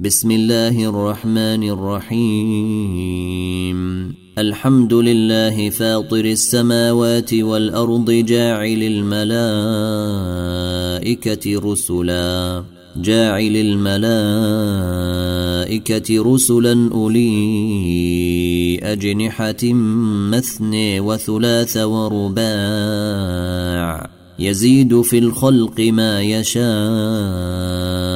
بسم الله الرحمن الرحيم. الحمد لله فاطر السماوات والأرض جاعل الملائكة رسلا. جاعل الملائكة رسلا أولي أجنحة مثني وثلاث ورباع. يزيد في الخلق ما يشاء.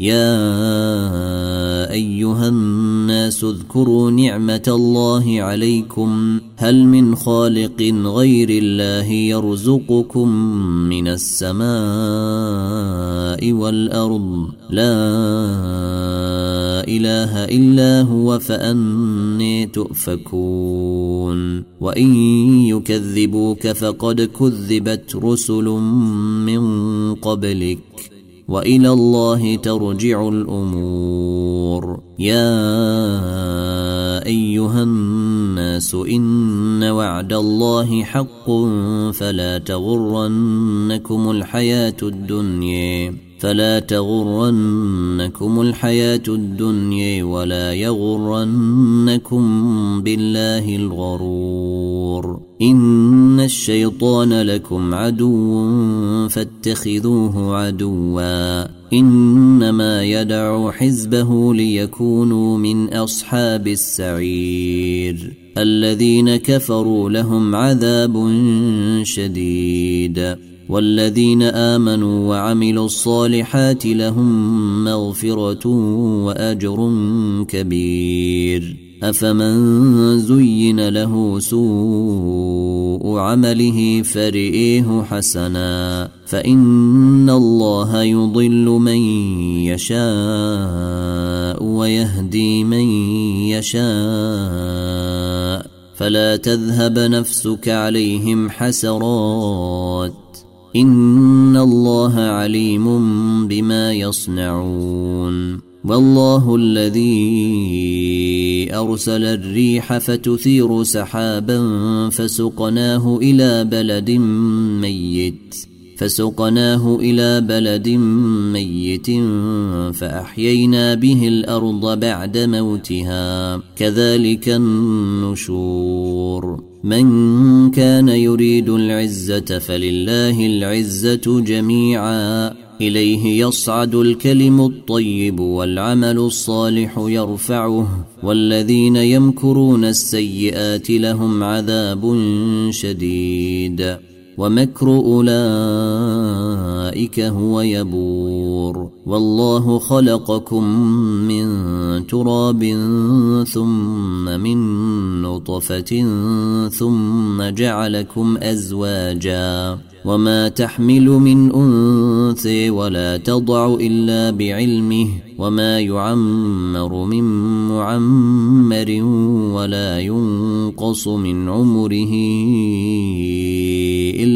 يا أيها الناس اذكروا نعمة الله عليكم. هل من خالق غير الله يرزقكم من السماء والأرض؟ لا إله إلا هو فأني تؤفكون. وإن يكذبوك فقد كذبت رسل من قبلك. وإلى الله ترجع الأمور. يا أيها الناس إن وعد الله حق فلا تغرنكم الحياة الدنيا فلا تغرنكم الحياة الدنيا ولا يغرنكم بالله الغرور. إن الشيطان لكم عدو فاتخذوه عدوا. إنما يدعو حزبه ليكونوا من أصحاب السعير. الذين كفروا لهم عذاب شديد. والذين آمنوا وعملوا الصالحات لهم مغفرة وأجر كبير. أفمن زين له سوء عمله فرئيه حسنا فإن الله يضل من يشاء ويهدي من يشاء فلا تذهب نفسك عليهم حسرات إن الله عليم بما يصنعون والله الذي أرسل الريح فتثير سحابا فسقناه إلى بلد ميت فسقناه إلى بلد ميت فأحيينا به الأرض بعد موتها كذلك النشور. من كان يريد العزة فلله العزة جميعا. إليه يصعد الكلم الطيب والعمل الصالح يرفعه والذين يمكرون السيئات لهم عذاب شديد. ومكر أولئك هو يبور. والله خلقكم من تراب ثم من نطفة ثم جعلكم أزواجا. وما تحمل من أنثى ولا تضع إلا بعلمه. وما يعمر من معمر ولا ينقص من عمره.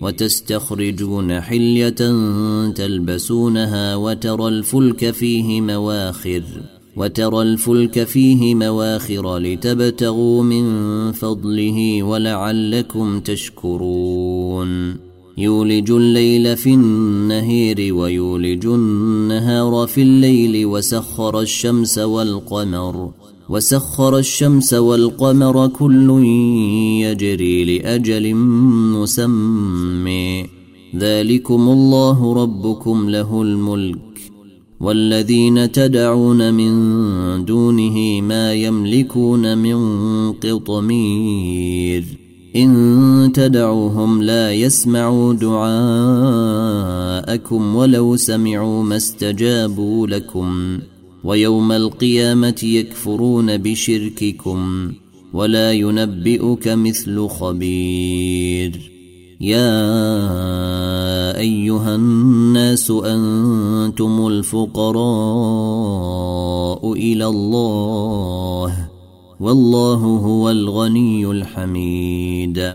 وتستخرجون حلية تلبسونها وترى الفلك فيه مواخر وترى الفلك فيه مواخر لتبتغوا من فضله ولعلكم تشكرون. يولج الليل في النهير ويولج النهار في الليل وسخر الشمس والقمر وسخر الشمس والقمر كل يجري لأجل مسمى. ذلكم الله ربكم له الملك. والذين تدعون من دونه ما يملكون من قطمير. إن تدعوهم لا يسمعوا دعاءكم ولو سمعوا ما استجابوا لكم. ويوم القيامة يكفرون بشرككم ولا ينبئك مثل خبير. يا أيها الناس أنتم الفقراء إلى الله والله هو الغني الحميد.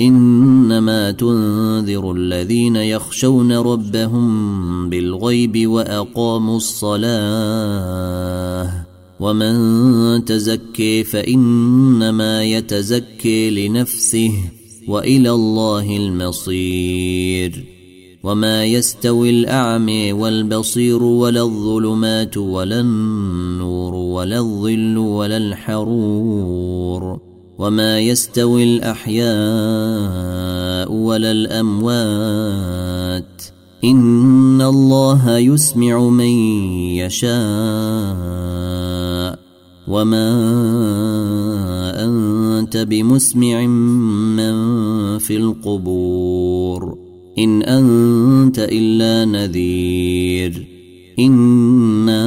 إنما تنذر الذين يخشون ربهم بالغيب وأقاموا الصلاة ومن تزكي فإنما يتزكي لنفسه وإلى الله المصير وما يستوي الاعمي والبصير ولا الظلمات ولا النور ولا الظل ولا الحرور وما يستوي الأحياء ولا الأموات. إن الله يسمع من يشاء. وما أنت بمسمع من في القبور. إن أنت إلا نذير. إنا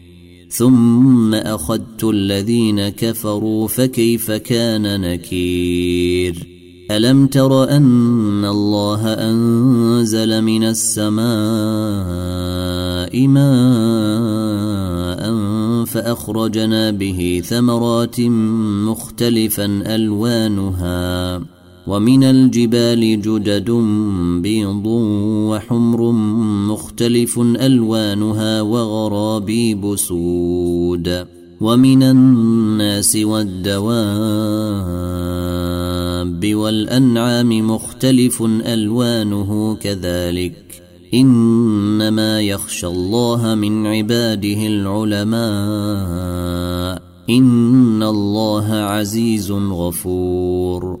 ثم أخذت الذين كفروا فكيف كان نكير؟ ألم تر أن الله أنزل من السماء ماء فأخرجنا به ثمرات مختلفا ألوانها ومن الجبال جدد بيض وحمر مختلف ألوانها وغرابيب سود ومن الناس والدواب والأنعام مختلف ألوانه كذلك إنما يخشى الله من عباده العلماء إن الله عزيز غفور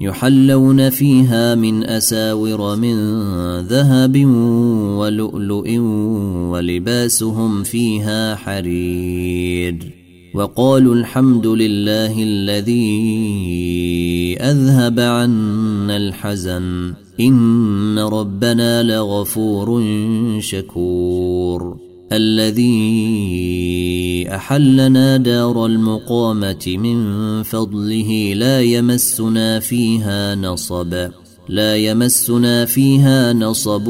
يحلون فيها من أساور من ذهب ولؤلؤ ولباسهم فيها حرير وقالوا الحمد لله الذي أذهب عنا الحزن إن ربنا لغفور شكور الذي أحلنا دار المقامة من فضله لا يمسنا فيها نصب. لا يمسنا فيها نصب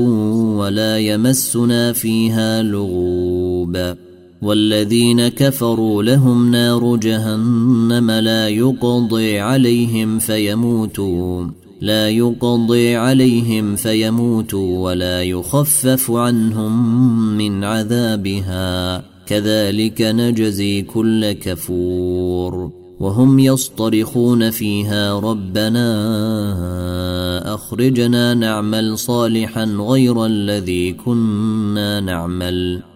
ولا يمسنا فيها لغوب. والذين كفروا لهم نار جهنم لا يقضي عليهم فيموتوا لا يقضي عليهم فيموتوا ولا يخفف عنهم من عذابها. كذلك نجزي كل كفور. وهم يصطرخون فيها ربنا أخرجنا نعمل صالحا غير الذي كنا نعمل.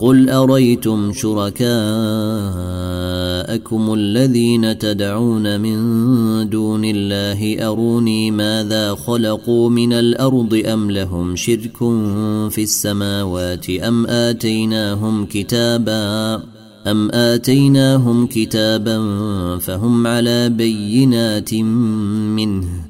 قل أريتم شركاءكم الذين تدعون من دون الله أروني ماذا خلقوا من الأرض أم لهم شرك في السماوات أم آتيناهم كتابا أم آتيناهم كتابا فهم على بينات منه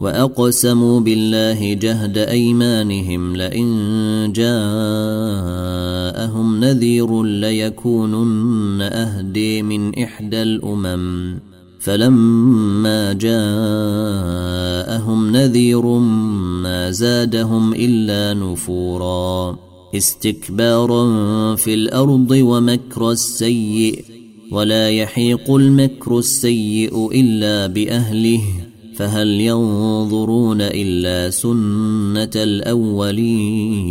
واقسموا بالله جهد ايمانهم لئن جاءهم نذير ليكونن اهدي من احدى الامم فلما جاءهم نذير ما زادهم الا نفورا استكبارا في الأرض ومكر السيء ولا يحيق المكر السيء الا باهله فهل ينظرون إلا سنة الأولين؟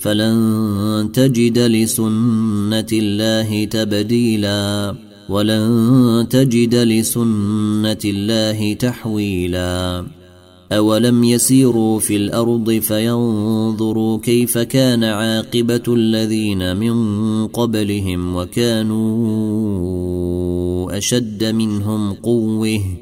فلن تجد لسنة الله تبديلا ولن تجد لسنة الله تحويلا. أولم يسيروا في الأرض فينظروا كيف كان عاقبة الذين من قبلهم وكانوا أشد منهم قوة؟